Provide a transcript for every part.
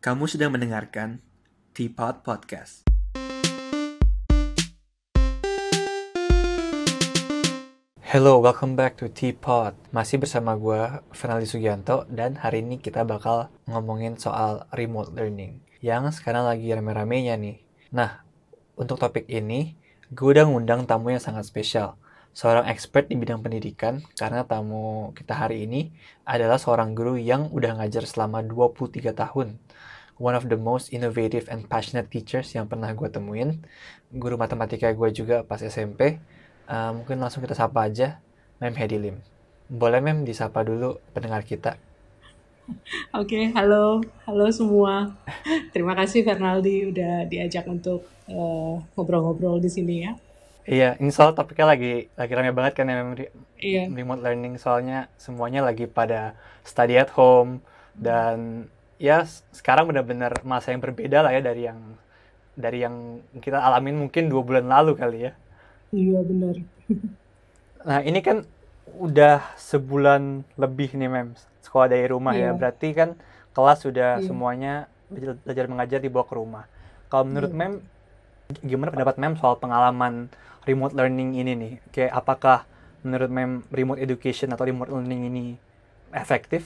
Kamu sedang mendengarkan Teapot Podcast. Hello, welcome back to Teapot. Masih bersama gue, Fernaldi Sugianto, dan hari ini kita bakal ngomongin soal remote learning, yang sekarang lagi rame-ramenya nih. Nah, untuk topik ini, gue udah ngundang tamu yang sangat spesial, seorang expert di bidang pendidikan, karena tamu kita hari ini adalah seorang guru yang udah ngajar selama 23 tahun. One of the most innovative and passionate teachers yang pernah gue temuin. Guru matematika gue juga pas SMP, Uh, mungkin langsung kita sapa aja, Mem Hedi Lim. Boleh Mem disapa dulu pendengar kita? Oke, okay, halo, halo semua. Terima kasih Fernaldi udah diajak untuk eh, ngobrol-ngobrol di sini ya. Iya, ini soal topiknya lagi lagi ramai banget kan ya iya. remote learning soalnya semuanya lagi pada study at home dan ya sekarang benar-benar masa yang berbeda lah ya dari yang dari yang kita alamin mungkin dua bulan lalu kali ya. Iya benar. Nah ini kan udah sebulan lebih nih mem sekolah dari rumah ya. Iya. Berarti kan kelas sudah Iya. semuanya belajar belajar mengajar dibawa ke rumah. Kalau menurut Iya. mem gimana pendapat mem soal pengalaman remote learning ini nih? Kayak apakah menurut mem remote education atau remote learning ini efektif?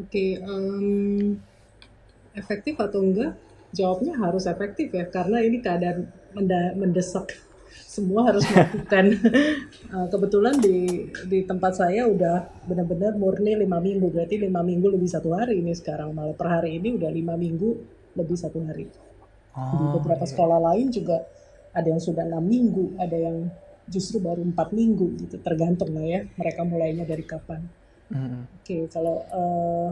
Oke, em, efektif atau enggak? Jawabnya harus efektif ya, karena ini keadaan mendesak. Semua harus melakukan. Eh, Kebetulan di di tempat saya udah benar-benar murni lima minggu, berarti lima minggu lebih satu hari ini sekarang. Malah per hari ini udah lima minggu lebih satu hari. Di Oh, beberapa iya. sekolah lain juga ada yang sudah enam minggu, ada yang justru baru empat minggu gitu, tergantung lah ya mereka mulainya dari kapan. Mm-mm. Oke, kalau eh,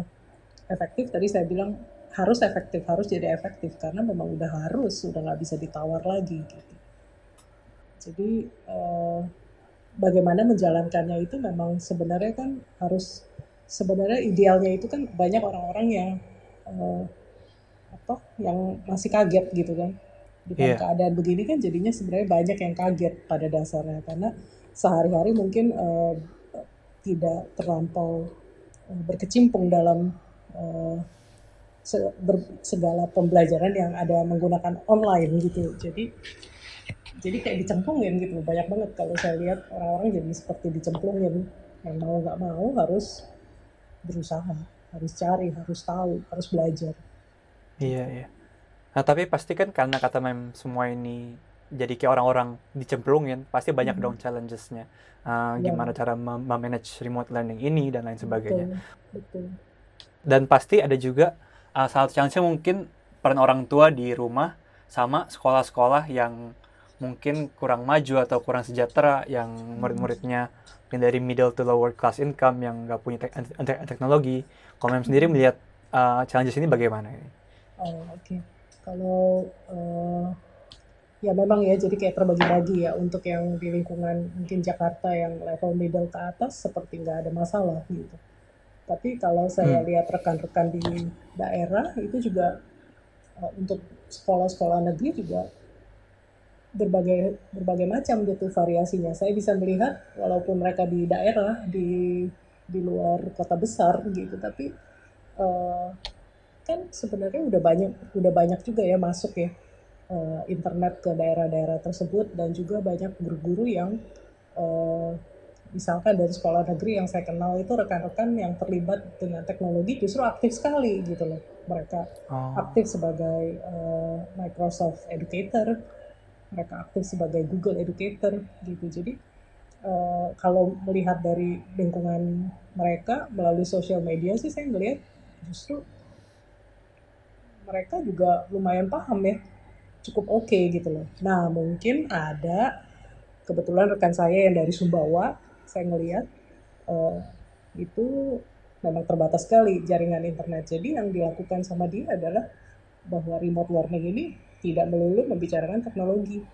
efektif tadi saya bilang harus efektif, harus jadi efektif karena memang udah harus, udah nggak bisa ditawar lagi gitu. Jadi eh, bagaimana menjalankannya itu memang sebenarnya kan harus sebenarnya idealnya itu kan banyak orang-orang yang eh, apa yang masih kaget gitu kan. Dengan Iya. keadaan begini kan jadinya sebenarnya banyak yang kaget pada dasarnya. Karena sehari-hari mungkin eh, tidak terlampau eh, berkecimpung dalam se- ber- segala pembelajaran yang ada menggunakan online gitu. Jadi jadi kayak dicemplungin gitu. Banyak banget kalau saya lihat orang-orang jadi seperti dicemplungin. Yang mau nggak mau harus berusaha harus cari harus tahu harus belajar Iya, iya. Nah, tapi pasti kan karena kata mem semua ini jadi kayak orang-orang dicemplungin, pasti banyak Mhm. dong challenges-nya. Uh, Ya. gimana cara mem- memanage remote learning ini dan lain sebagainya. betul betul Dan pasti ada juga uh, salah satu challenge-nya mungkin peran orang tua di rumah sama sekolah-sekolah yang mungkin kurang maju atau kurang sejahtera, yang murid-muridnya mungkin dari middle to lower class income yang nggak punya tek- tek- teknologi. Kalau mem sendiri melihat uh, challenges ini bagaimana ini? Oh, oke. Kalau eh, ya memang ya jadi kayak terbagi-bagi ya untuk yang di lingkungan mungkin Jakarta yang level middle ke atas seperti nggak ada masalah gitu. Tapi kalau saya Hmm. lihat rekan-rekan di daerah itu juga eh, untuk sekolah-sekolah negeri juga berbagai berbagai macam gitu variasinya. Saya bisa melihat walaupun mereka di daerah di di luar kota besar gitu, tapi eh, kan sebenarnya udah banyak udah banyak juga ya masuk ya eh, internet ke daerah-daerah tersebut dan juga banyak guru-guru yang eh, misalkan dari sekolah negeri yang saya kenal itu rekan-rekan yang terlibat dengan teknologi justru aktif sekali gitu loh mereka Oh. aktif sebagai eh, Microsoft Educator mereka aktif sebagai Google Educator gitu jadi kalau melihat dari lingkungan mereka melalui sosial media sih saya ngelihat justru mereka juga lumayan paham ya. Cukup oke gitu loh. Nah mungkin ada kebetulan rekan saya yang dari Sumbawa saya ngelihat eh, itu memang terbatas sekali jaringan internet. Jadi yang dilakukan sama dia adalah bahwa remote learning ini tidak melulu membicarakan teknologi.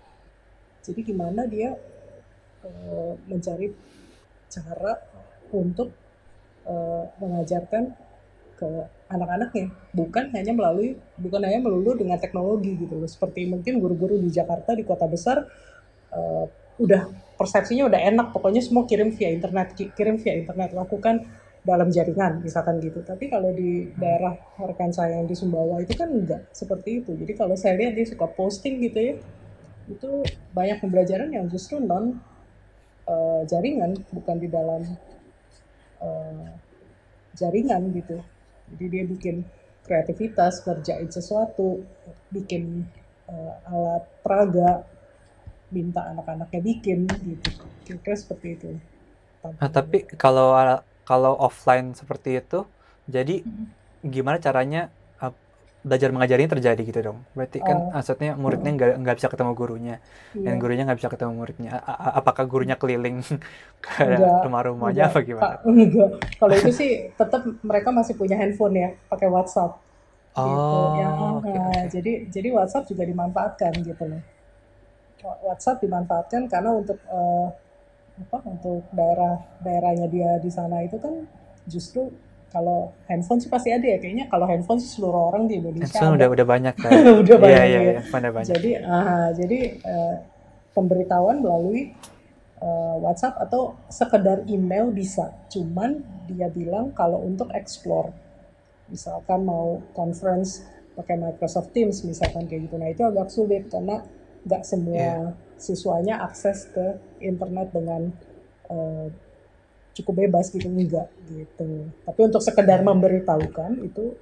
Jadi gimana dia eh, mencari cara untuk eh, mengajarkan ke anak-anaknya bukan hanya melalui bukan hanya melulu dengan teknologi gitu loh seperti mungkin guru-guru di Jakarta di kota besar eh, udah persepsinya udah enak pokoknya semua kirim via internet ki- kirim via internet lakukan dalam jaringan misalkan gitu. Tapi kalau di daerah rekan saya yang di Sumbawa itu kan enggak seperti itu. Jadi kalau saya lihat dia suka posting gitu ya, itu banyak pembelajaran yang justru non uh, jaringan bukan di dalam uh, jaringan gitu. Jadi dia bikin kreativitas, kerjain sesuatu, bikin uh, alat peraga, minta anak-anaknya bikin gitu. Kira-kira seperti itu. Nah, tapi kalau kalau offline seperti itu, jadi gimana caranya belajar mengajar ini terjadi gitu dong. Berarti kan oh. maksudnya muridnya nggak nggak bisa ketemu gurunya yeah. dan gurunya nggak bisa ketemu muridnya. A apakah gurunya keliling ke rumah-rumahnya apa gimana? Enggak. Kalau itu sih tetap mereka masih punya handphone ya, pakai WhatsApp. Oh. Gitu. Ya, okay, okay. jadi jadi WhatsApp juga dimanfaatkan gitu loh. WhatsApp dimanfaatkan karena untuk uh, apa untuk daerah daerahnya dia di sana itu kan justru kalau handphone sih pasti ada ya kayaknya kalau handphone sih seluruh orang di Indonesia handphone udah udah banyak kan udah iya, banyak iya, ya, iya, banyak. jadi uh, jadi uh, pemberitahuan melalui uh, WhatsApp atau sekedar email bisa. Cuman dia bilang kalau untuk explore. Misalkan mau conference pakai Microsoft Teams misalkan kayak gitu. Nah itu agak sulit karena nggak semua yeah. siswanya akses ke internet dengan uh, cukup bebas gitu enggak gitu tapi untuk sekedar hmm. memberitahukan itu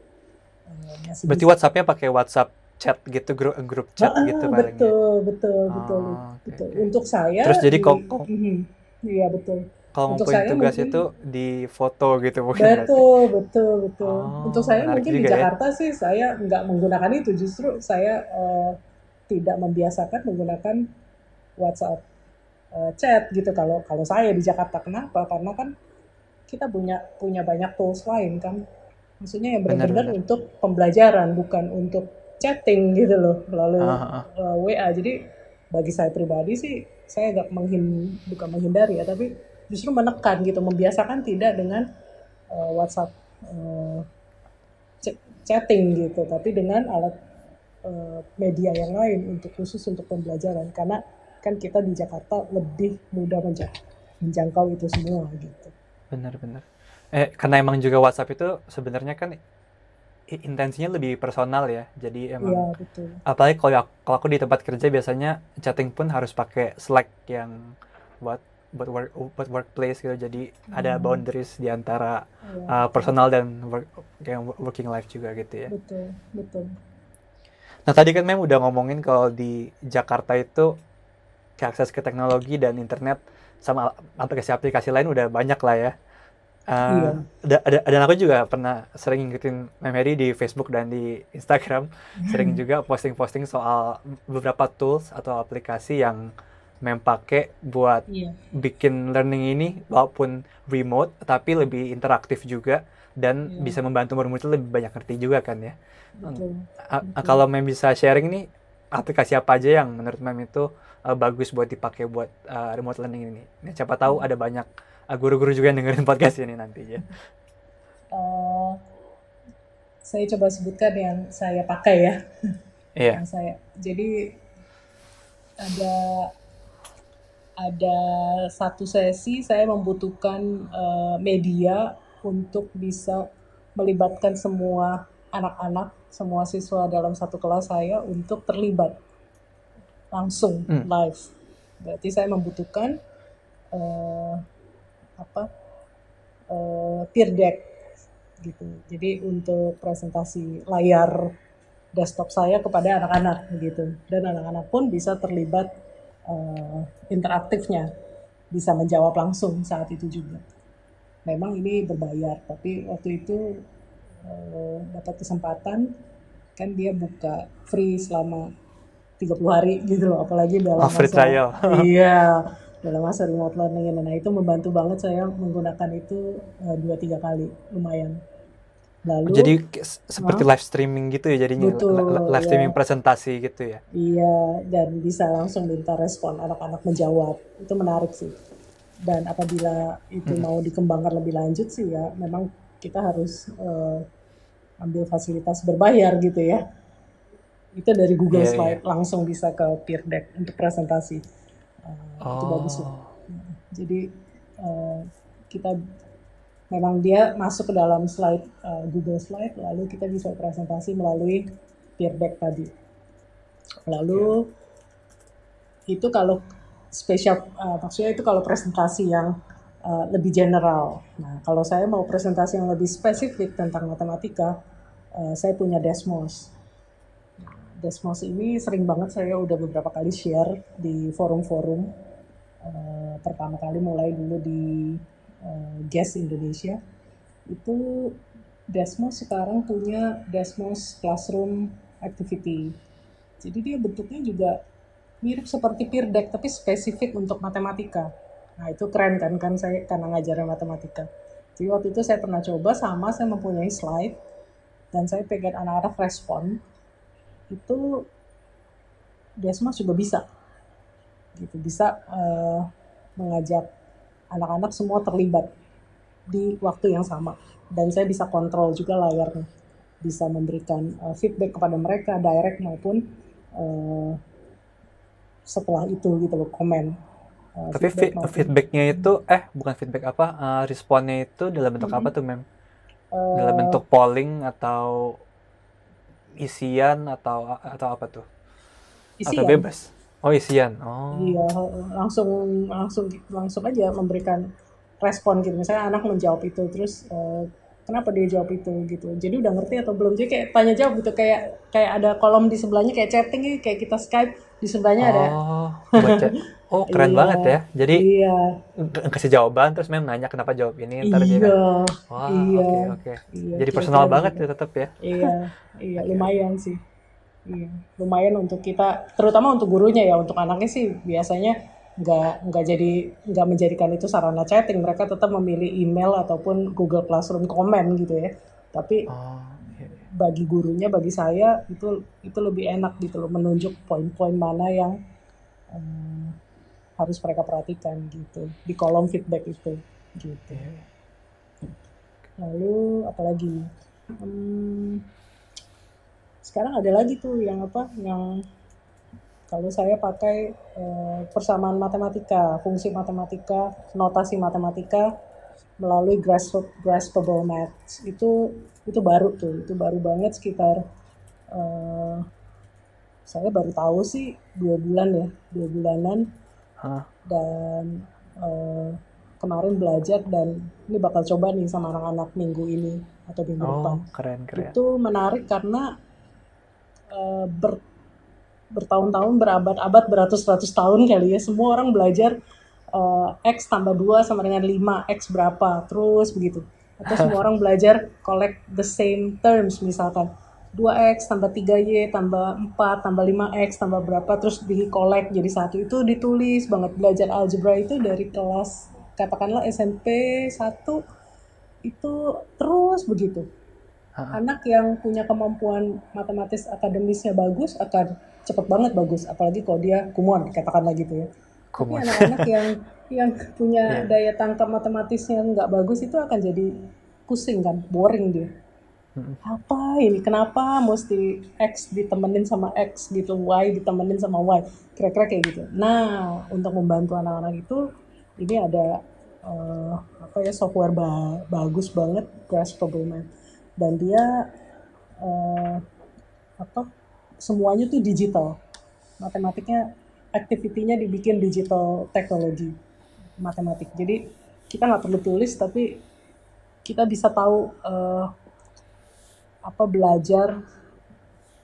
uh, masih berarti bisa. WhatsAppnya pakai WhatsApp chat gitu grup grup chat ah, gitu palingnya betul betul oh, betul okay, betul okay. untuk saya terus jadi kok mhm. iya betul kalau mau tugas mungkin, itu di foto gitu mungkin betul berarti. betul betul oh, untuk saya mungkin di ya. Jakarta ya? sih saya nggak menggunakan itu justru saya uh, tidak membiasakan menggunakan WhatsApp uh, chat gitu. Kalau kalau saya di Jakarta kenapa? Karena kan kita punya punya banyak tools lain kan. Maksudnya yang benar-benar untuk pembelajaran bukan untuk chatting gitu loh melalui uh, uh, WA jadi bagi saya pribadi sih saya agak menghin bukan menghindari ya tapi justru menekan gitu membiasakan tidak dengan uh, WhatsApp uh, chatting gitu tapi dengan alat uh, media yang lain untuk khusus untuk pembelajaran. Karena kan kita di Jakarta lebih mudah menjangkau itu semua gitu. Benar-benar. Eh karena emang juga WhatsApp itu sebenarnya kan intensinya lebih personal ya. Jadi emang ya, betul. apalagi kalau kalau aku di tempat kerja biasanya chatting pun harus pakai Slack yang buat buat work buat workplace gitu. Jadi hmm. ada boundaries di antara ya. uh, personal dan work working life juga gitu ya. Betul, betul. Nah, tadi kan Mem udah ngomongin kalau di Jakarta itu akses ke teknologi dan internet sama aplikasi-aplikasi lain udah banyak lah ya. Uh, iya. ada, dan aku juga pernah sering ngikutin Memeri di Facebook dan di Instagram, sering juga posting-posting soal beberapa tools atau aplikasi yang mem pakai buat iya. bikin learning ini walaupun remote tapi lebih interaktif juga dan iya. bisa membantu murid-murid lebih banyak ngerti juga kan ya. Betul. Betul. Kalau mem bisa sharing nih aplikasi apa aja yang menurut mem itu uh, bagus buat dipakai buat uh, remote learning ini. Nah, siapa tahu ada banyak uh, guru-guru juga yang dengerin podcast ini nantinya. Uh, saya coba sebutkan yang saya pakai ya. Iya. yang saya. Jadi ada ada satu sesi saya membutuhkan uh, media untuk bisa melibatkan semua anak-anak, semua siswa dalam satu kelas saya untuk terlibat langsung hmm. live. Berarti saya membutuhkan uh, apa uh, peer deck gitu. Jadi untuk presentasi layar desktop saya kepada anak-anak gitu. Dan anak-anak pun bisa terlibat uh, interaktifnya, bisa menjawab langsung saat itu juga. Memang ini berbayar, tapi waktu itu uh, dapat kesempatan kan dia buka free selama 30 hari gitu loh apalagi dalam oh, free masa trial. iya dalam masa remote learning ini. Nah itu membantu banget saya menggunakan itu uh, dua tiga kali lumayan. Lalu jadi seperti live streaming gitu ya jadinya? Betul, live streaming ya. presentasi gitu ya? Iya dan bisa langsung minta respon anak-anak menjawab. Itu menarik sih. Dan apabila itu hmm. mau dikembangkan lebih lanjut sih ya memang kita harus uh, ambil fasilitas berbayar gitu ya itu dari Google yeah, iya. Slide yeah. langsung bisa ke Peer Deck untuk presentasi uh, oh. itu bagus lah jadi uh, kita memang dia masuk ke dalam slide uh, Google Slide, lalu kita bisa presentasi melalui peer deck tadi. Lalu yeah. itu kalau spesial, uh, maksudnya itu kalau presentasi yang uh, lebih general. Nah, kalau saya mau presentasi yang lebih spesifik tentang matematika, uh, saya punya Desmos. Desmos ini sering banget saya udah beberapa kali share di forum-forum. Uh, pertama kali mulai dulu di uh, Guest Indonesia. Itu Desmos sekarang punya Desmos Classroom Activity. Jadi dia bentuknya juga mirip seperti peer deck tapi spesifik untuk matematika. Nah itu keren kan kan saya karena ngajarin matematika. Jadi waktu itu saya pernah coba sama saya mempunyai slide dan saya pegang anak-anak respon itu Desmos juga bisa. Gitu bisa uh, mengajak anak-anak semua terlibat di waktu yang sama. Dan saya bisa kontrol juga layarnya. Bisa memberikan uh, feedback kepada mereka direct maupun uh, setelah itu gitu loh komen. Uh, tapi feedback maupun, feedbacknya itu eh bukan feedback apa uh, responnya itu dalam bentuk mm -hmm. apa tuh mem? Uh, dalam bentuk polling atau isian atau atau apa tuh? Isian. Atau bebas? Oh isian. Oh. Iya, langsung langsung langsung aja memberikan respon gitu. Misalnya anak menjawab itu, terus uh, kenapa dia jawab itu gitu. Jadi udah ngerti atau belum? Jadi kayak tanya jawab gitu, kayak kayak ada kolom di sebelahnya kayak chatting kayak kita Skype di sebelahnya oh, ada. Baca. Oh keren iya, banget ya. Jadi iya. kasih jawaban terus memang nanya kenapa jawab ini ntar iya, dia. Wah iya, oke oke. Iya, Jadi personal banget gitu. ya tetap ya. Iya iya lumayan sih. Iya lumayan untuk kita terutama untuk gurunya ya untuk anaknya sih biasanya nggak nggak jadi nggak menjadikan itu sarana chatting mereka tetap memilih email ataupun Google Classroom comment gitu ya. Tapi oh iya, bagi gurunya bagi saya itu itu lebih enak gitu loh menunjuk poin-poin mana yang um, harus mereka perhatikan gitu di kolom feedback itu gitu. Lalu apalagi hmm, sekarang ada lagi tuh yang apa yang kalau saya pakai eh, persamaan matematika fungsi matematika notasi matematika melalui graspable maths. Itu itu baru tuh itu baru banget sekitar eh, saya baru tahu sih dua bulan ya dua bulanan dan uh, kemarin belajar dan ini bakal coba nih sama anak-anak minggu ini atau minggu oh, depan. Keren keren. Itu menarik karena uh, ber, bertahun-tahun, berabad-abad, beratus-ratus tahun kali ya semua orang belajar uh, x tambah 2 sama dengan 5, x berapa, terus begitu. Atau semua orang belajar collect the same terms misalkan 2x tambah 3y tambah 4 tambah 5x tambah berapa terus di collect jadi satu. Itu ditulis banget. Belajar algebra itu dari kelas katakanlah SMP 1 itu terus begitu. Anak yang punya kemampuan matematis akademisnya bagus akan cepet banget bagus. Apalagi kalau dia kumon katakanlah gitu ya. Tapi anak-anak yang yang punya yeah. daya tangkap matematisnya nggak bagus itu akan jadi pusing kan boring dia. Apa ini? Kenapa mesti X ditemenin sama X gitu? Y ditemenin sama Y? Kira-kira kayak gitu. Nah untuk membantu anak-anak itu ini ada uh, apa ya software ba bagus banget Graspable Math dan dia uh, apa semuanya tuh digital. Matematiknya aktivitinya dibikin digital teknologi matematik jadi kita nggak perlu tulis tapi kita bisa tahu uh, apa belajar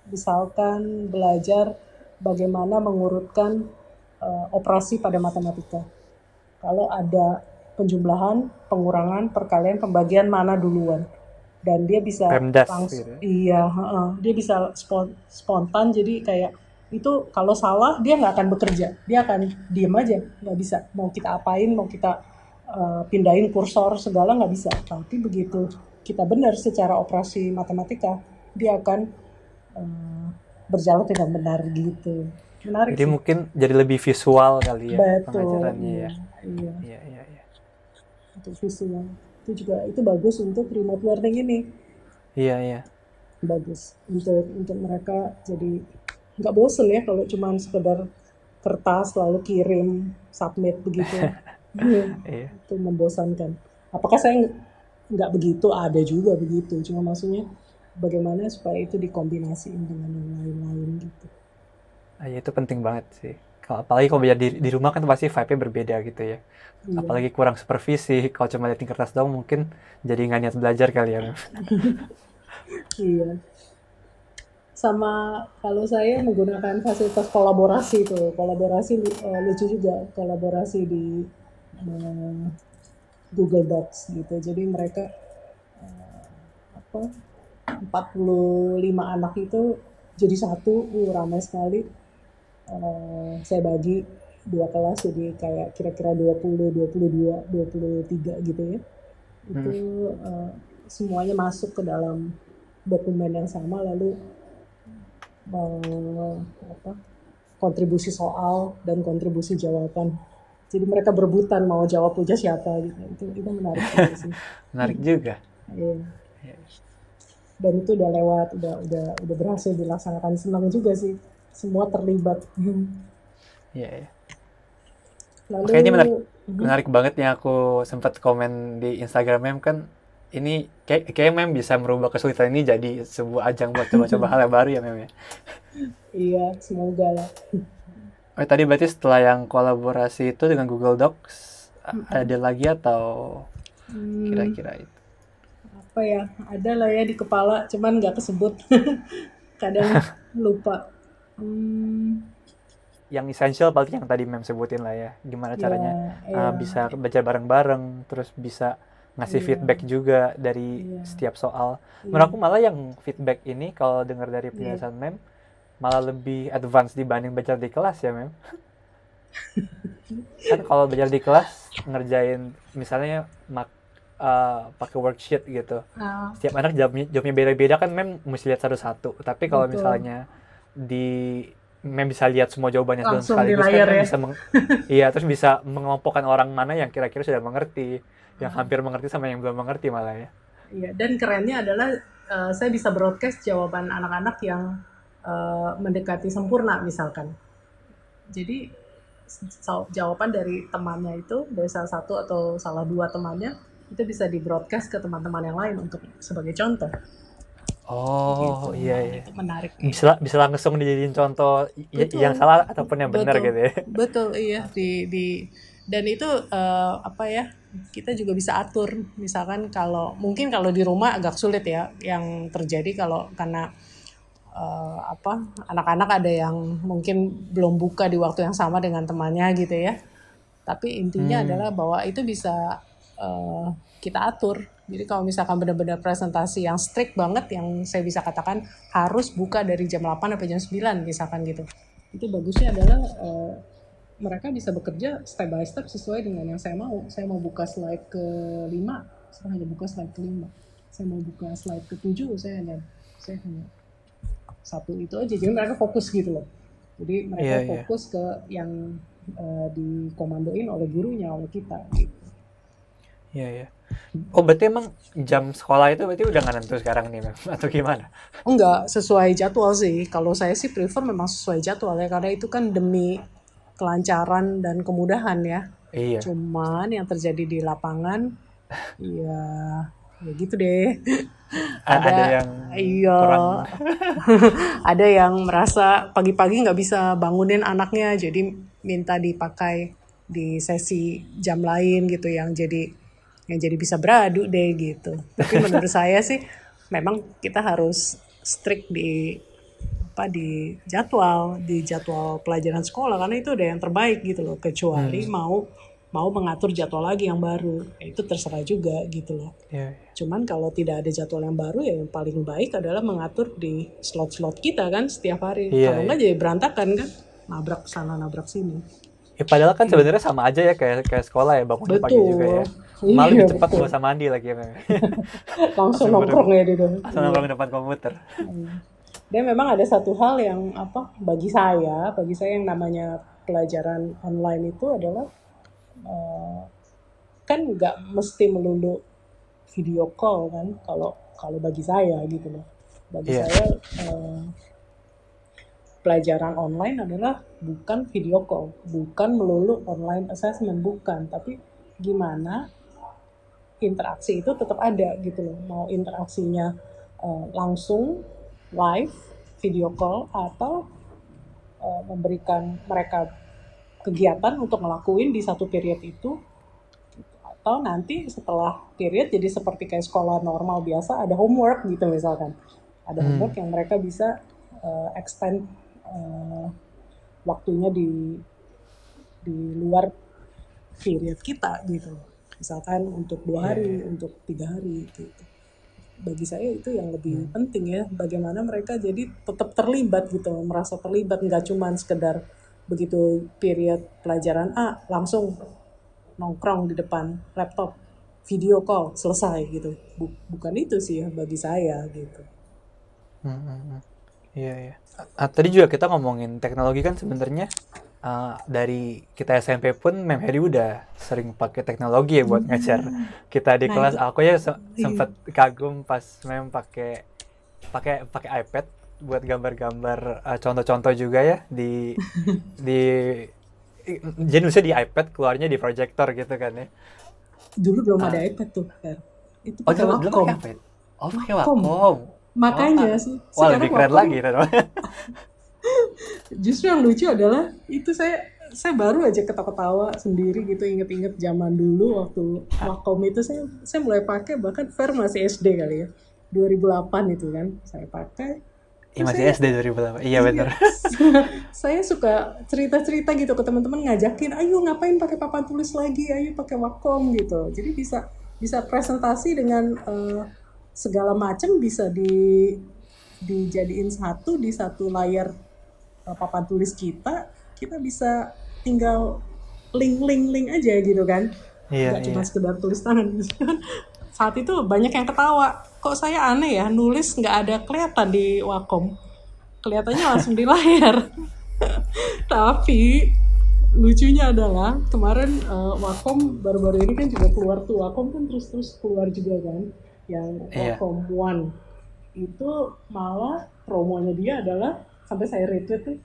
misalkan belajar bagaimana mengurutkan uh, operasi pada matematika. Kalau ada penjumlahan, pengurangan, perkalian, pembagian mana duluan. Dan dia bisa Pemdas, langsung gitu. Ya? iya, uh, dia bisa spontan jadi kayak itu kalau salah dia nggak akan bekerja, dia akan diem aja, nggak bisa. Mau kita apain, mau kita uh, pindahin kursor segala nggak bisa. Tapi begitu kita benar secara operasi matematika, dia akan um, berjalan dengan benar gitu. Menarik. Jadi sih. mungkin jadi lebih visual kali ya Betul, pengajarannya ya. Iya. Iya, iya, iya. Itu visual. Itu juga itu bagus untuk remote learning ini. Iya, iya. Bagus untuk untuk mereka jadi nggak bosen ya kalau cuma sekedar kertas lalu kirim submit begitu. iya. Itu membosankan. Apakah saya nggak begitu ada juga begitu cuma maksudnya bagaimana supaya itu dikombinasiin dengan yang lain-lain gitu ah, ya itu penting banget sih kalau apalagi kalau belajar di, di rumah kan pasti vibe-nya berbeda gitu ya iya. apalagi kurang supervisi kalau cuma liatin kertas doang mungkin jadi nggak niat belajar kali ya iya sama kalau saya menggunakan fasilitas kolaborasi itu. Kolaborasi uh, lucu juga kolaborasi di uh, Google Docs gitu. Jadi mereka uh, apa 45 anak itu jadi satu uh, ramai sekali. Uh, saya bagi dua kelas jadi kayak kira-kira 20 22 23 gitu ya. Itu uh, semuanya masuk ke dalam dokumen yang sama lalu apa, kontribusi soal dan kontribusi jawaban. Jadi mereka berebutan mau jawab puja siapa gitu. Itu itu menarik sih. menarik juga. Iya. Dan itu udah lewat, udah udah udah berhasil dilaksanakan. Senang juga sih. Semua terlibat. Iya, iya. Lalu Oke, ini menarik, mhm. menarik banget yang aku sempat komen di Instagramnya kan ini kayak kayak mem bisa merubah kesulitan ini jadi sebuah ajang buat coba-coba hal yang baru ya mem ya. Iya, semoga lah. Oh, tadi berarti setelah yang kolaborasi itu dengan Google Docs hmm. ada lagi atau hmm. kira-kira itu? Apa ya? Ada lah ya di kepala, cuman nggak kesebut. Kadang lupa. Hmm. Yang essential berarti yang tadi mem sebutin lah ya. Gimana caranya yeah, yeah. Uh, bisa belajar bareng-bareng, terus bisa ngasih yeah. feedback juga dari yeah. setiap soal. Yeah. Menurut aku malah yang feedback ini kalau dengar dari iya. penjelasan yeah. Mem malah lebih advance dibanding belajar di kelas ya Mem. kan kalau belajar di kelas ngerjain misalnya mak uh, pakai worksheet gitu. Oh. Setiap anak jawabnya jawabnya beda-beda kan Mem mesti lihat satu-satu. Tapi kalau misalnya di mem bisa lihat semua jawabannya dalam sekaligus kan ya? bisa meng, iya terus bisa mengelompokkan orang mana yang kira-kira sudah mengerti yang hampir mengerti sama yang belum mengerti malah ya. Iya, dan kerennya adalah uh, saya bisa broadcast jawaban anak-anak yang uh, mendekati sempurna misalkan. Jadi jawaban dari temannya itu dari salah satu atau salah dua temannya itu bisa di broadcast ke teman-teman yang lain untuk sebagai contoh. Oh gitu. iya iya. Itu menarik. Bisa bisa langsung dijadiin contoh betul. yang salah ataupun yang benar gitu ya. Betul iya di di dan itu uh, apa ya kita juga bisa atur. Misalkan kalau mungkin kalau di rumah agak sulit ya yang terjadi kalau karena uh, apa anak-anak ada yang mungkin belum buka di waktu yang sama dengan temannya gitu ya. Tapi intinya hmm. adalah bahwa itu bisa uh, kita atur. Jadi kalau misalkan benar-benar presentasi yang strict banget yang saya bisa katakan harus buka dari jam 8 sampai jam 9 misalkan gitu. Itu bagusnya adalah uh, mereka bisa bekerja step by step sesuai dengan yang saya mau. Saya mau buka slide ke 5, saya hanya buka slide ke 5. Saya mau buka slide ke 7, saya hanya saya hanya satu itu aja. Jadi mereka fokus gitu loh. Jadi mereka yeah, iya. fokus yeah. ke yang uh, dikomandoin oleh gurunya, oleh kita gitu. Iya, yeah, iya. Yeah. Oh, berarti emang jam sekolah itu berarti udah nggak nentu sekarang nih, Mem? Atau gimana? Enggak, sesuai jadwal sih. Kalau saya sih prefer memang sesuai jadwal ya, karena itu kan demi kelancaran dan kemudahan ya. Iya. Cuman yang terjadi di lapangan, ya, ya gitu deh. ada, ada yang iya, ada yang merasa pagi-pagi nggak bisa bangunin anaknya, jadi minta dipakai di sesi jam lain gitu yang jadi yang jadi bisa beradu deh gitu. Tapi menurut saya sih memang kita harus strict di apa di jadwal di jadwal pelajaran sekolah karena itu ada yang terbaik gitu loh kecuali hmm. mau mau mengatur jadwal lagi yang baru. Ya itu terserah juga gitu loh. Yeah. Ya. cuman kalau tidak ada jadwal yang baru ya yang paling baik adalah mengatur di slot-slot kita kan setiap hari. Yeah, kalau nggak yeah. jadi berantakan kan nabrak sana nabrak sini. Ya padahal kan sebenarnya sama aja ya kayak kayak sekolah ya bangun pagi juga ya. Malah iya, lebih cepat gak usah mandi lagi ya langsung nongkrong ya di langsung nongkrong di depan komputer. Iya dan memang ada satu hal yang apa bagi saya bagi saya yang namanya pelajaran online itu adalah uh, kan nggak mesti melulu video call kan kalau kalau bagi saya gitu loh. Bagi yeah. saya uh, pelajaran online adalah bukan video call bukan melulu online assessment bukan. Tapi gimana interaksi itu tetap ada gitu loh. Mau interaksinya uh, langsung live video call atau uh, memberikan mereka kegiatan untuk ngelakuin di satu period itu atau nanti setelah period jadi seperti kayak sekolah normal biasa ada homework gitu misalkan ada hmm. homework yang mereka bisa uh, extend uh, waktunya di di luar period kita gitu misalkan untuk dua hari yeah. untuk tiga hari gitu bagi saya itu yang lebih hmm. penting ya bagaimana mereka jadi tetap terlibat gitu merasa terlibat nggak cuma sekedar begitu period pelajaran A langsung nongkrong di depan laptop video call selesai gitu bukan itu sih ya bagi saya gitu hmm, hmm, hmm. iya iya tadi juga kita ngomongin teknologi kan sebenarnya uh, dari kita SMP pun Mem Heri udah sering pakai teknologi ya buat ngajar kita di nah, kelas. aku ya se iya. sempat kagum pas Mem pakai pakai pakai iPad buat gambar-gambar uh, contoh-contoh juga ya di di jenisnya di iPad keluarnya di proyektor gitu kan ya. Dulu belum uh, ada iPad tuh itu oh dulu pakai iPad oh pakai Wacom. Makanya oh, sih. wah lebih keren lagi justru yang lucu adalah itu saya saya baru aja ketawa-ketawa sendiri gitu inget-inget zaman dulu waktu Wacom itu saya saya mulai pakai bahkan Fer masih SD kali ya 2008 itu kan saya pakai Iya masih saya, SD 2008. Iya, iya benar. saya suka cerita-cerita gitu ke teman-teman ngajakin, ayo ngapain pakai papan tulis lagi, ayo pakai Wacom gitu. Jadi bisa bisa presentasi dengan uh, segala macam bisa di dijadiin satu di satu layar papan tulis kita. Kita bisa tinggal link-link-link aja gitu kan. Iya, Gak iya. cuma sekedar tulis tangan. Saat itu banyak yang ketawa kok saya aneh ya nulis nggak ada kelihatan di Wacom kelihatannya langsung di layar tapi lucunya adalah kemarin uh, Wacom baru-baru ini kan juga keluar tuh Wacom kan terus-terus keluar juga kan yang iya. Wacom One itu malah promonya dia adalah sampai saya retweet tuh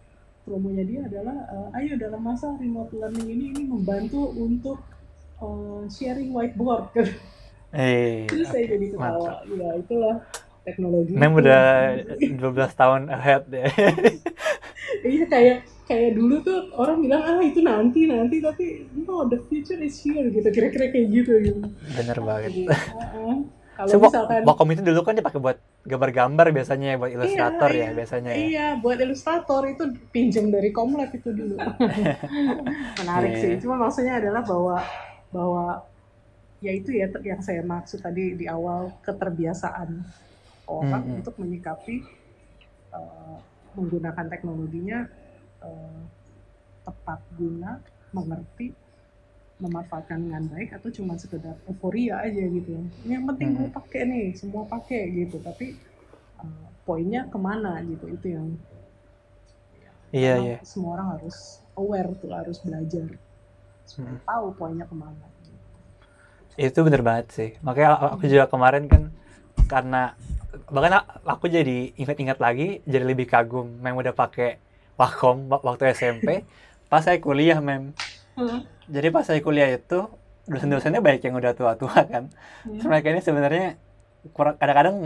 promonya dia adalah uh, ayo dalam masa remote learning ini ini membantu untuk uh, sharing whiteboard Eh, Terus saya jadi ketawa. Ya itulah teknologi. Mem udah 12 tahun ahead ya. iya kayak kayak dulu tuh orang bilang ah itu nanti nanti tapi no the future is here gitu kira-kira kayak gitu gitu. Bener banget. Jadi, uh, kalau so, misalkan Wacom itu dulu kan dipakai buat gambar-gambar biasanya buat ilustrator iya, ya biasanya ya. Iya, buat ilustrator itu pinjam dari Komlab itu dulu. Menarik yeah. sih. Cuma maksudnya adalah bahwa bahwa ya itu ya yang saya maksud tadi di awal keterbiasaan orang hmm. untuk menyikapi uh, menggunakan teknologinya uh, tepat guna mengerti memanfaatkan dengan baik atau cuma sekedar euforia aja gitu. Yang penting gue pakai nih semua pakai gitu. Tapi uh, poinnya ke mana gitu itu yang iya iya. semua orang harus aware tuh harus belajar. Supaya hmm. tahu poinnya ke mana itu bener banget sih. Makanya aku juga kemarin kan karena bahkan aku jadi ingat-ingat lagi jadi lebih kagum mem udah pakai Wacom waktu SMP pas saya kuliah mem hmm. jadi pas saya kuliah itu dosen-dosennya banyak yang udah tua-tua kan hmm. mereka ini sebenarnya kurang kadang-kadang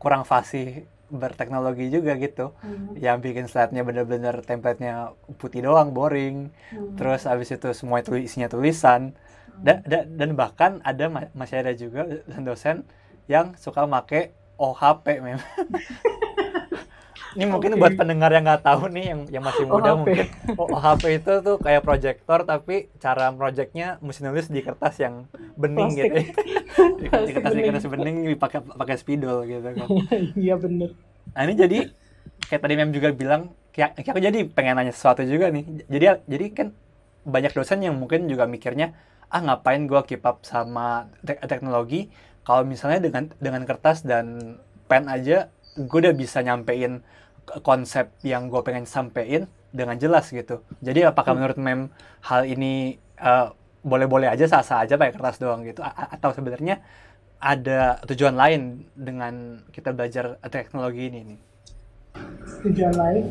kurang fasih berteknologi juga gitu hmm. yang bikin slide-nya bener-bener template-nya putih doang boring hmm. terus abis itu semua itu isinya tulisan dan, dan, dan bahkan ada masih ada juga dosen yang suka make OHP memang ini mungkin okay. buat pendengar yang nggak tahu nih yang yang masih muda OHP. mungkin. OHP itu tuh kayak proyektor tapi cara proyeknya mesti nulis di kertas yang bening Plastik. gitu. Di, di kertas di kertas bening dipakai pakai spidol gitu kan. Iya bener. Nah ini jadi kayak tadi mem juga bilang kayak, kayak aku jadi pengen nanya sesuatu juga nih. Jadi jadi kan banyak dosen yang mungkin juga mikirnya ah ngapain gue keep up sama te teknologi? Kalau misalnya dengan dengan kertas dan pen aja gue udah bisa nyampein konsep yang gue pengen sampein dengan jelas gitu. Jadi apakah hmm. menurut mem hal ini uh, boleh-boleh aja sah-sah aja pakai kertas doang gitu? A atau sebenarnya ada tujuan lain dengan kita belajar teknologi ini nih tujuan lain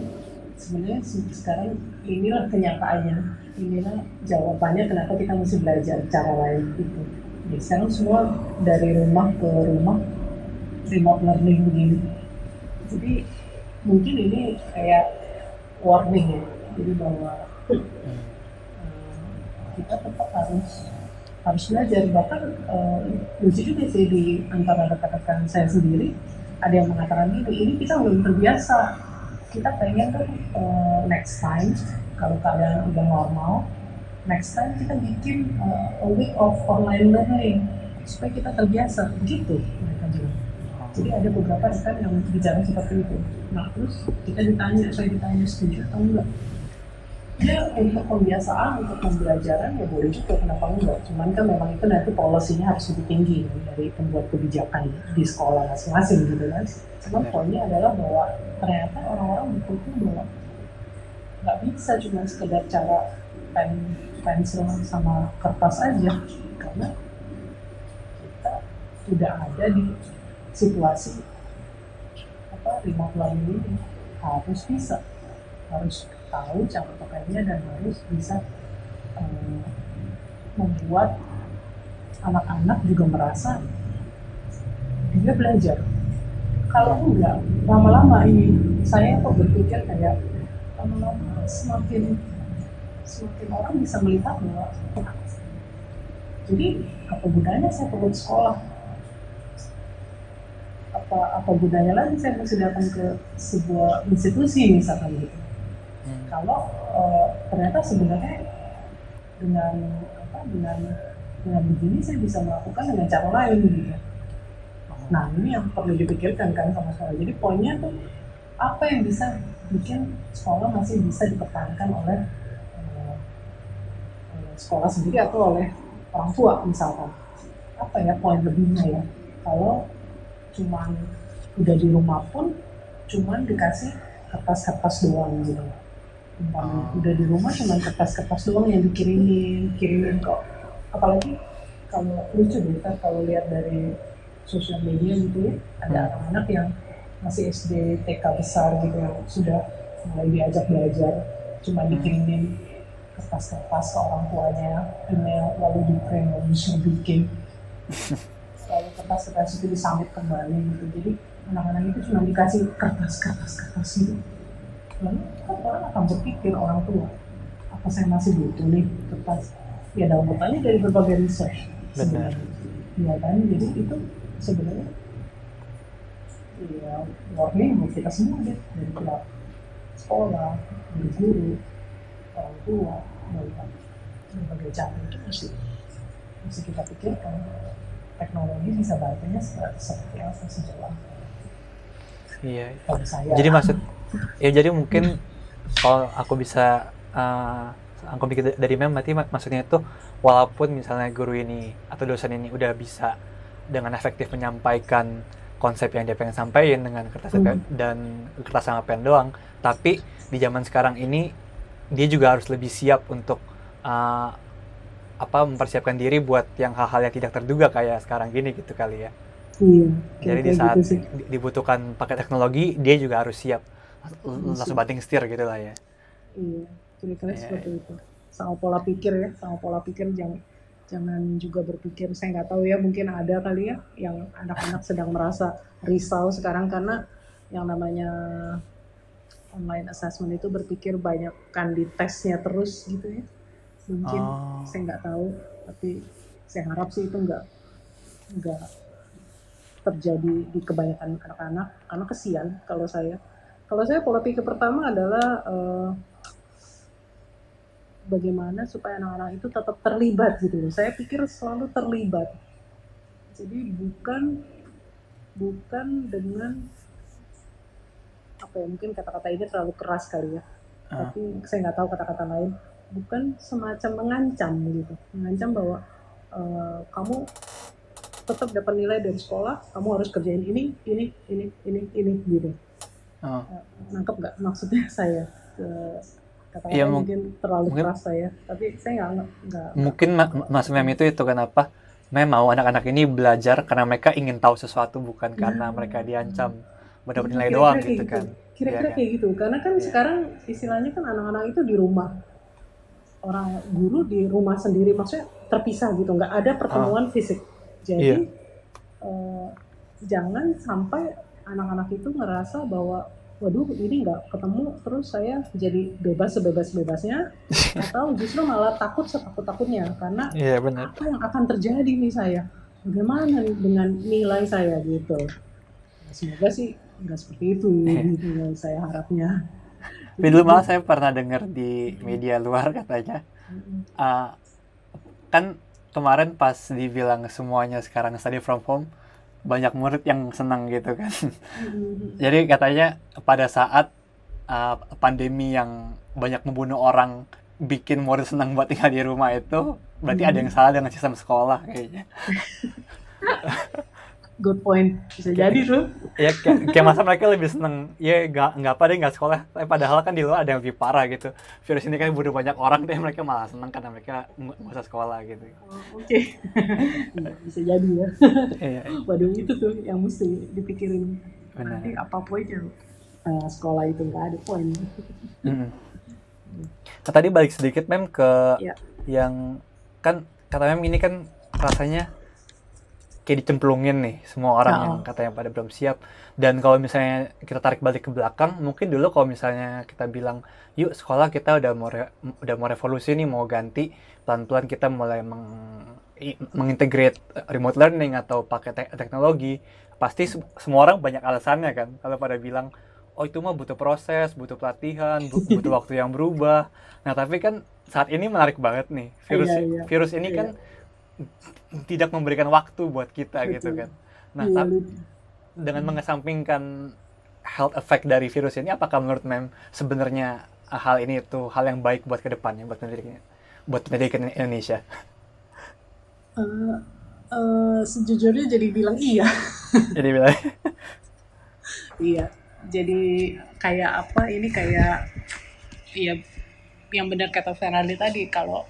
sebenarnya sekarang inilah kenyataannya. Inilah jawabannya kenapa kita mesti belajar cara lain itu ya sekarang semua dari rumah ke rumah remote learning begini. Jadi mungkin ini kayak warning ya jadi bahwa uh, kita tetap harus harus belajar. Bahkan uh, lucu juga sih di antara rekan-rekan saya sendiri ada yang mengatakan ini ini kita belum terbiasa. Kita pengen kan next time kalau keadaan udah normal next time kita bikin uh, a week of online learning supaya kita terbiasa. Begitu mereka bilang jadi ada beberapa rekan yang bicara seperti itu. Nah terus kita ditanya saya ditanya setuju atau enggak? Ya untuk pembiasaan untuk pembelajaran ya boleh juga kenapa enggak? Cuman kan memang itu nanti polisinya harus lebih tinggi kan, dari pembuat kebijakan di sekolah masing-masing gitu kan cuman ya. poinnya adalah bahwa ternyata orang-orang berpikir bahwa nggak bisa cuma sekedar cara pen pensil sama kertas aja. Karena kita tidak ada di situasi apa remote learning ini harus bisa harus tahu cara pakainya dan harus bisa um, membuat anak-anak juga merasa dia belajar. Kalau enggak, lama-lama ini saya kok berpikir kayak lama-lama semakin semakin orang bisa melihat bahwa jadi apa gunanya saya perlu sekolah apa apa gunanya lagi saya mesti datang ke sebuah institusi misalkan gitu. Hmm. kalau uh, ternyata sebenarnya dengan apa dengan dengan begini saya bisa melakukan dengan cara lain gitu. Nah ini yang perlu dipikirkan kan sama sekolah jadi poinnya tuh apa yang bisa bikin sekolah masih bisa dipertahankan oleh uh, sekolah sendiri atau oleh orang tua misalkan? Apa ya poin lebihnya ya? Kalau cuman udah di rumah pun cuman dikasih kertas-kertas doang gitu umpamanya hmm. udah di rumah cuma kertas-kertas doang yang dikirimin kirimin kok apalagi kalau lucu deh kan kalau lihat dari sosial media gitu ya ada hmm. anak-anak yang masih SD TK besar gitu yang sudah mulai diajak belajar cuma hmm. dikirimin kertas-kertas ke orang tuanya email lalu di print lalu bikin kertas-kertas itu disamit kembali gitu. Jadi anak-anak itu cuma dikasih kertas-kertas-kertas gitu. Lalu kan orang akan berpikir orang tua apa saya masih butuh nih? Kertas ya dalam bertanya dari berbagai research. Sebenarnya ya kan? Jadi itu sebenarnya ya warning buat kita semua deh dari pihak sekolah dari guru orang tua melihat berbagai cara itu mesti mesti kita pikirkan teknologi bisa baiknya seperti apa sejauh Iya. Saya, Jadi maksud ya jadi mungkin kalau aku bisa uh, aku pikir dari mem berarti mak maksudnya itu walaupun misalnya guru ini atau dosen ini udah bisa dengan efektif menyampaikan konsep yang dia pengen sampaikan dengan kertas hmm. dan kertas sama pen doang tapi di zaman sekarang ini dia juga harus lebih siap untuk uh, apa mempersiapkan diri buat yang hal-hal yang tidak terduga kayak sekarang gini gitu kali ya. Iya. Jadi di saat gitu dibutuhkan pakai teknologi, dia juga harus siap langsung banting setir gitu lah ya iya kira-kira yeah. seperti itu sama pola pikir ya sama pola pikir jangan jangan juga berpikir saya nggak tahu ya mungkin ada kali ya yang anak-anak sedang merasa risau sekarang karena yang namanya online assessment itu berpikir banyak kan di tesnya terus gitu ya mungkin oh. saya nggak tahu tapi saya harap sih itu nggak nggak terjadi di kebanyakan anak-anak karena kesian kalau saya kalau saya pola pikir pertama adalah uh, bagaimana supaya anak-anak itu tetap terlibat gitu Saya pikir selalu terlibat. Jadi bukan bukan dengan apa ya mungkin kata-kata ini terlalu keras kali ya. Uh. Tapi saya nggak tahu kata-kata lain. Bukan semacam mengancam gitu, mengancam bahwa uh, kamu tetap dapat nilai dari sekolah, kamu harus kerjain ini, ini, ini, ini, ini gitu. Oh. nangkep nggak maksudnya saya? Ke kata ya, mungkin terlalu mungkin, keras saya tapi saya nggak nggak mungkin ma mas mem itu itu kenapa mem mau anak-anak ini belajar karena mereka ingin tahu sesuatu bukan karena mereka diancam mendapat nilai kira -kira doang gitu, kan. kira-kira ya, kayak gitu. Karena kan ya. sekarang istilahnya kan anak-anak itu di rumah orang guru di rumah sendiri maksudnya terpisah gitu nggak ada pertemuan fisik. Jadi eh, jangan sampai anak-anak itu ngerasa bahwa waduh ini nggak ketemu terus saya jadi bebas sebebas bebasnya atau justru malah takut setakut takutnya karena Iya benar. apa yang akan terjadi nih saya? Bagaimana nih dengan nilai saya gitu? Nah, semoga sih nggak seperti itu gitu yang saya harapnya Tapi dulu malah saya pernah dengar di media luar katanya, uh, kan kemarin pas dibilang semuanya sekarang study from home, banyak murid yang senang gitu kan. Mm-mm. Jadi katanya pada saat uh, pandemi yang banyak membunuh orang bikin murid senang buat tinggal di rumah itu, berarti ada yang salah dengan sistem sekolah kayaknya. good point. Bisa jadi tuh. Ya kayak, kayak masa mereka lebih seneng ya nggak nggak apa deh nggak sekolah. Tapi padahal kan di luar ada yang lebih parah gitu. Virus ini kan bunuh banyak orang deh mereka malah seneng karena mereka nggak usah sekolah gitu. Oh, oke. Bisa jadi ya. Iya. Waduh itu tuh yang mesti dipikirin. Benar. nanti apa poinnya? Eh, sekolah itu nggak ada poin. Mm. Nah, tadi balik sedikit mem ke Ya. yang kan kata mem ini kan rasanya kayak dicemplungin nih semua orang Ya. yang katanya pada belum siap dan kalau misalnya kita tarik balik ke belakang mungkin dulu kalau misalnya kita bilang yuk sekolah kita udah mau re- udah mau revolusi nih mau ganti pelan-pelan kita mulai meng mengintegrate remote learning atau pakai te- teknologi pasti se- semua orang banyak alasannya kan kalau pada bilang oh itu mah butuh proses butuh pelatihan bu- butuh waktu yang berubah nah tapi kan saat ini menarik banget nih virus Iya, iya. virus ini Iya. kan tidak memberikan waktu buat kita gitu Betul. kan nah Iya, tapi dengan mengesampingkan health effect dari virus ini apakah menurut mem sebenarnya hal ini itu hal yang baik buat ke depannya buat pendidikan buat pendidikan Indonesia Eh, eh, sejujurnya jadi bilang iya jadi bilang Iya, jadi kayak apa? Ini kayak iya yang benar kata Fernandi tadi kalau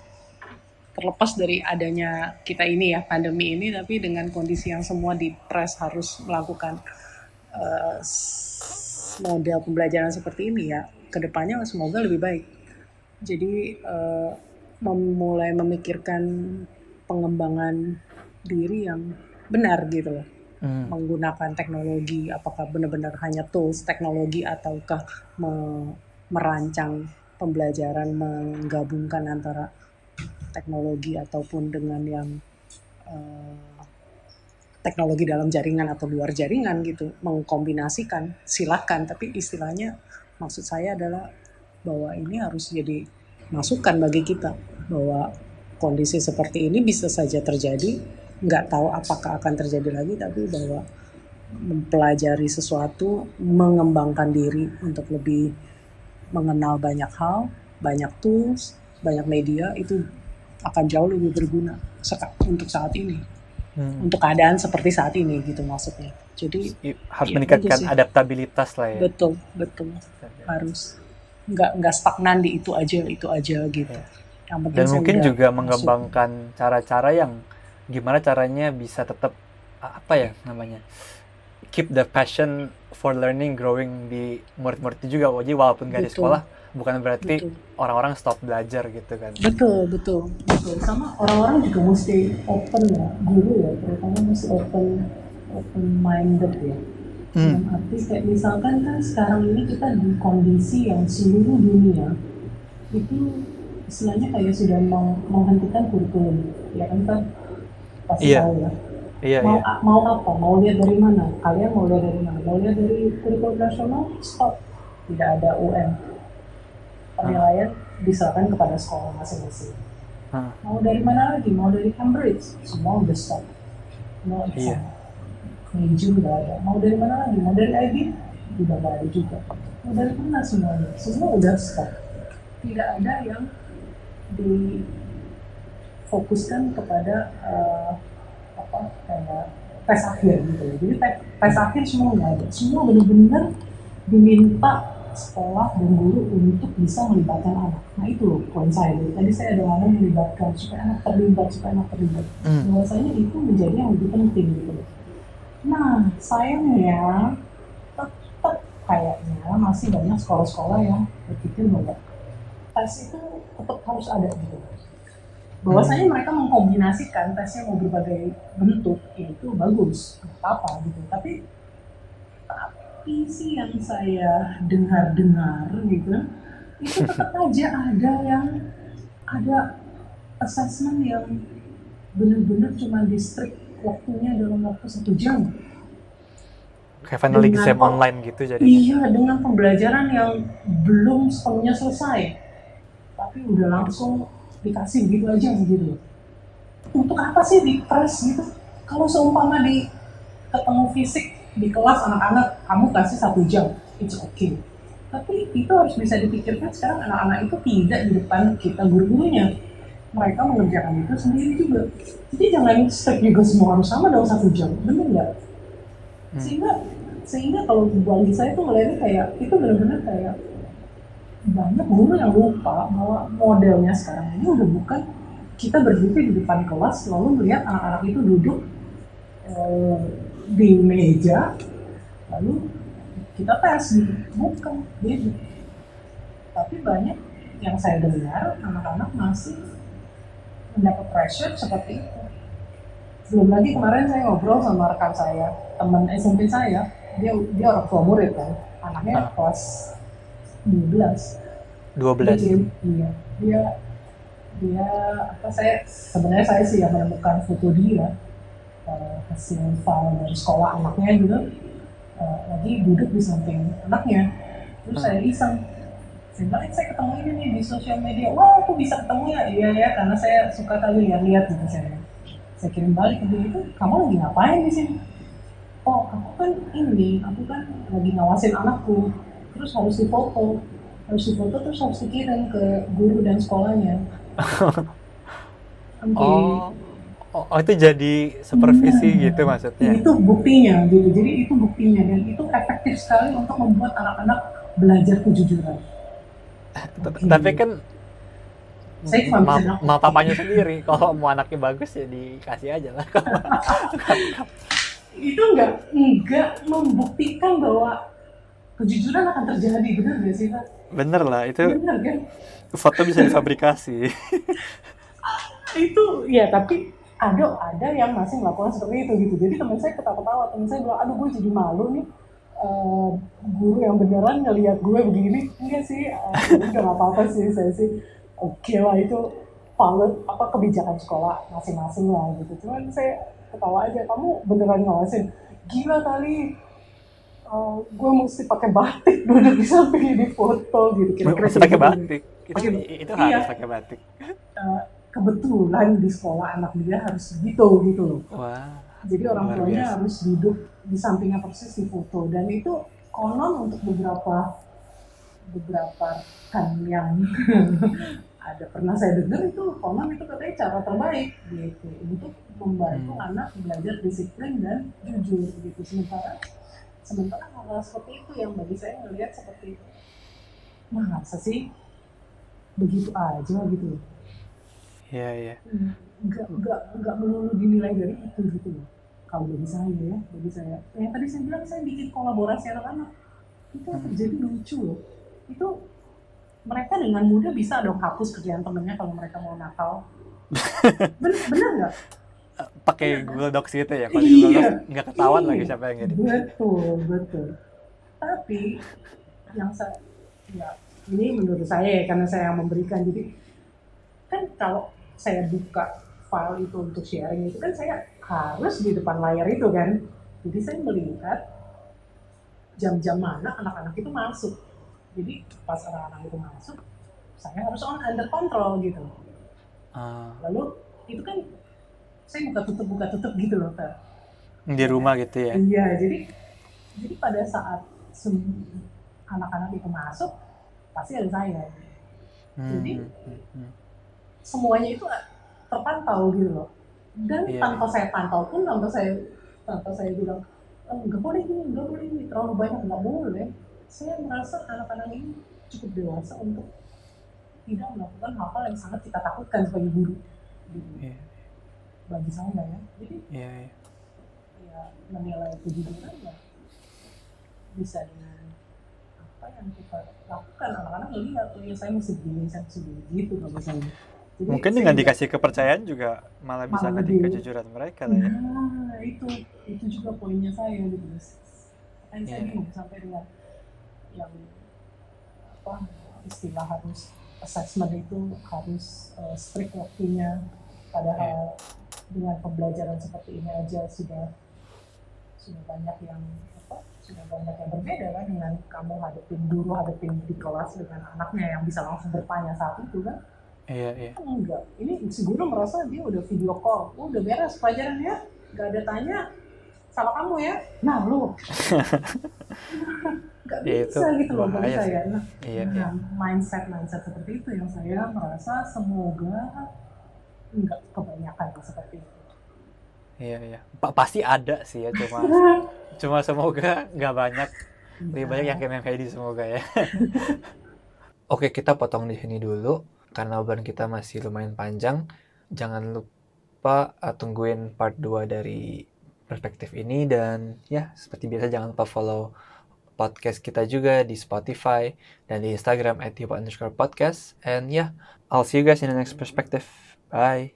terlepas dari adanya kita ini ya pandemi ini, tapi dengan kondisi yang semua di press harus melakukan s- model pembelajaran seperti ini ya, ke depannya semoga lebih baik. Jadi eh, memulai memikirkan pengembangan diri yang benar gitu loh Hmm, menggunakan teknologi apakah benar-benar hanya tools teknologi ataukah me- merancang pembelajaran menggabungkan antara teknologi ataupun dengan yang eh, teknologi dalam jaringan atau luar jaringan gitu mengkombinasikan silakan. Tapi istilahnya maksud saya adalah bahwa ini harus jadi masukan bagi kita bahwa kondisi seperti ini bisa saja terjadi. Nggak tahu apakah akan terjadi lagi tapi bahwa mempelajari sesuatu mengembangkan diri untuk lebih mengenal banyak hal banyak tools banyak media itu akan jauh lebih berguna untuk saat ini hmm. untuk keadaan seperti saat ini gitu maksudnya jadi harus Iya, meningkatkan itu sih. adaptabilitas lah ya betul betul harus nggak nggak stagnan di itu aja itu aja gitu Iya. yang penting dan mungkin juga masuk. mengembangkan cara-cara yang gimana caranya bisa tetap apa ya namanya keep the passion for learning growing di murid-murid juga jadi walaupun gak di Betul. sekolah bukan berarti orang-orang stop belajar gitu kan betul betul betul sama orang-orang juga mesti open ya guru ya terutama mesti open open minded ya Hmm. arti kayak misalkan kan sekarang ini kita di kondisi yang seluruh dunia itu istilahnya kayak sudah meng- menghentikan kurikulum ya kan kan pasti Iya. tahu ya iya mau iya. mau apa? Mau lihat dari mana? Kalian mau lihat dari mana? Mau lihat dari kurikulum nasional? Stop. Tidak ada UN penilaian diserahkan kepada sekolah masing-masing. Mau dari mana lagi? Mau dari Cambridge? Semua udah stop. No Iya. exam Meiju nggak ada. Mau dari mana lagi? Mau dari IB nggak ada juga. Mau dari mana semuanya? Semua udah stop. Tidak ada yang difokuskan kepada eh, apa kayak tes akhir gitu loh. Jadi tes, tes akhir semua nggak ada. Semua benar-benar diminta sekolah dan guru untuk bisa melibatkan anak. Nah itu loh poin saya. Tadi saya ada ngomong melibatkan supaya anak terlibat, supaya anak terlibat. Hmm. Bahwasanya itu menjadi yang lebih penting gitu loh. Nah sayangnya tetap kayaknya masih banyak sekolah-sekolah yang berpikir bahwa tes itu tetap harus ada gitu bahwasanya mereka mengkombinasikan tesnya mau berbagai bentuk ya itu bagus nggak apa gitu tapi tapi sih yang saya dengar-dengar gitu itu tetap aja ada yang ada assessment yang benar-benar cuma distrik waktunya dalam waktu satu jam Kayak final Dengan- exam online gitu jadi. Iya, dengan pembelajaran yang belum sepenuhnya selesai. Tapi udah langsung dikasih begitu aja gitu. Untuk apa sih di press gitu? Kalau seumpama di ketemu fisik di kelas anak-anak, kamu kasih satu jam, it's okay. Tapi itu harus bisa dipikirkan sekarang anak-anak itu tidak di depan kita guru-gurunya. Mereka mengerjakan itu sendiri juga. Jadi jangan strict juga semua harus sama dalam satu jam, bener nggak? Hmm. sehingga sehingga kalau bagi saya tuh ngeliatnya kayak itu benar-benar kayak banyak guru yang lupa bahwa modelnya sekarang ini udah bukan kita berdiri di depan kelas lalu melihat anak-anak itu duduk eh, di meja lalu kita tes gitu. Bukan beda tapi banyak yang saya dengar anak-anak masih mendapat pressure seperti itu. Belum lagi kemarin saya ngobrol sama rekan saya teman SMP saya. Dia dia orang tua murid kan anaknya Ah. kelas 12 dia 12. kirim iya. Dia dia apa saya sebenarnya saya sih yang menemukan foto dia eh, hasil file dari sekolah anaknya gitu. Eh, lagi duduk di samping anaknya. Terus saya iseng. Saya bilang "Eh, saya ketemu ini nih di sosial media. Wah aku bisa ketemu ya? Iya ya karena saya suka kali lihat-lihat gitu saya. Saya kirim balik ke dia itu kamu lagi ngapain di sini? Oh aku kan ini aku kan lagi ngawasin anakku terus harus difoto harus difoto terus harus dikirim ke guru dan sekolahnya Oke. Oh. oh, oh, itu jadi supervisi Iya. gitu maksudnya. itu buktinya gitu jadi itu buktinya dan itu efektif sekali untuk membuat anak-anak belajar kejujuran Oke. Tapi kan ma, papanya sendiri kalau mau anaknya bagus ya dikasih aja lah. itu nggak nggak membuktikan bahwa kejujuran akan terjadi benar nggak sih Pak? Bener lah itu benar kan? foto bisa difabrikasi. itu ya tapi ada ada yang masih melakukan seperti itu gitu. Jadi teman saya ketawa-ketawa teman saya bilang aduh gue jadi malu nih eh, guru yang beneran ngelihat gue begini. Enggak sih eh, udah nggak apa-apa sih saya sih oke lah itu valid apa kebijakan sekolah masing-masing lah gitu. Cuman saya ketawa aja kamu beneran ngawasin? Gila kali eh, gue mesti pakai batik duduk di samping di foto gitu kira-kira Masih kayak pakai gitu. batik. Itu, Pakai- itu iya. harus pakai batik. Eh, kebetulan di sekolah anak dia harus gitu gitu loh Wah. jadi orang tuanya biasa. harus duduk di sampingnya persis di foto dan itu konon untuk beberapa beberapa kan yang ada pernah saya dengar itu konon itu katanya cara terbaik gitu untuk membantu Hmm. anak belajar disiplin dan jujur gitu sementara sementara hal seperti itu yang bagi saya ngelihat seperti itu. Masa sih? Begitu aja gitu. Iya, iya. nggak nggak nggak melulu dinilai dari itu gitu loh. Kalau bagi saya ya bagi saya. Yang tadi saya bilang saya bikin kolaborasi anak-anak. Itu yang terjadi lucu loh. Itu mereka dengan mudah bisa dong hapus kerjaan temennya kalau mereka mau nakal. Bener bener nggak Pakai Google Docs gitu ya. Kalau Iya. Google Docs nggak ketahuan Iya. lagi siapa yang ngedit. betul betul tapi yang saya ya ini menurut saya ya karena saya yang memberikan jadi kan kalau saya buka file itu untuk sharing itu kan saya harus di depan layar itu kan jadi saya melihat jam-jam mana anak-anak itu masuk jadi pas anak-anak itu masuk saya harus on under control gitu Ah, lalu itu kan saya buka tutup buka tutup gitu loh Fer. di rumah gitu ya. Iya, jadi jadi pada saat anak-anak itu masuk pasti ada saya. Hmm, Jadi- hmm, hmm. Semuanya itu terpantau gitu loh. Dan Iya. tanpa saya pantau pun, tanpa saya tanpa saya bilang "Eh, nggak boleh gini, nggak boleh ini, terlalu banyak nggak boleh. Saya merasa anak-anak ini cukup dewasa untuk tidak melakukan hal-hal yang sangat kita takutkan sebagai guru. Gitu. Iya, Bagi saya ya. Jadi iya, iya. ya menilai kejujuran ya bisa dengan apa yang kita lakukan anak-anak ngeliat oh ya saya mesti begini saya mesti begini gitu kalau misalnya Jadi, Mungkin saya dengan juga- dikasih kepercayaan juga malah bisa lebih- kejujuran mereka lah ya. Nah, itu itu juga poinnya saya gitu. Kan saya Iya. bingung sampai dengan yang apa istilah harus assessment itu harus uh, strict waktunya padahal dengan pembelajaran seperti ini aja sudah sudah banyak yang apa sudah banyak yang berbeda kan dengan kamu hadapin guru hadapin di kelas dengan anaknya yang bisa langsung bertanya saat itu kan? Iya, iya. enggak. Ini si guru merasa dia udah video call. Oh, udah beres pelajarannya nggak ada tanya salah kamu ya. Nah lu. Nggak Ya, itu bisa gitu loh bagi saya. nah, Iya, nah, iya. mindset mindset seperti itu yang saya merasa semoga nggak kebanyakan seperti itu Iya, iya. Pa- pasti ada sih ya, cuma cuma semoga nggak banyak. Lebih banyak yang kayak Heidi semoga ya. Oke, kita potong di sini dulu karena obrolan kita masih lumayan panjang. Jangan lupa uh, tungguin part 2 dari perspektif ini dan ya seperti biasa jangan lupa follow podcast kita juga di Spotify dan di Instagram at underscore podcast and yeah I'll see you guys in the next perspective bye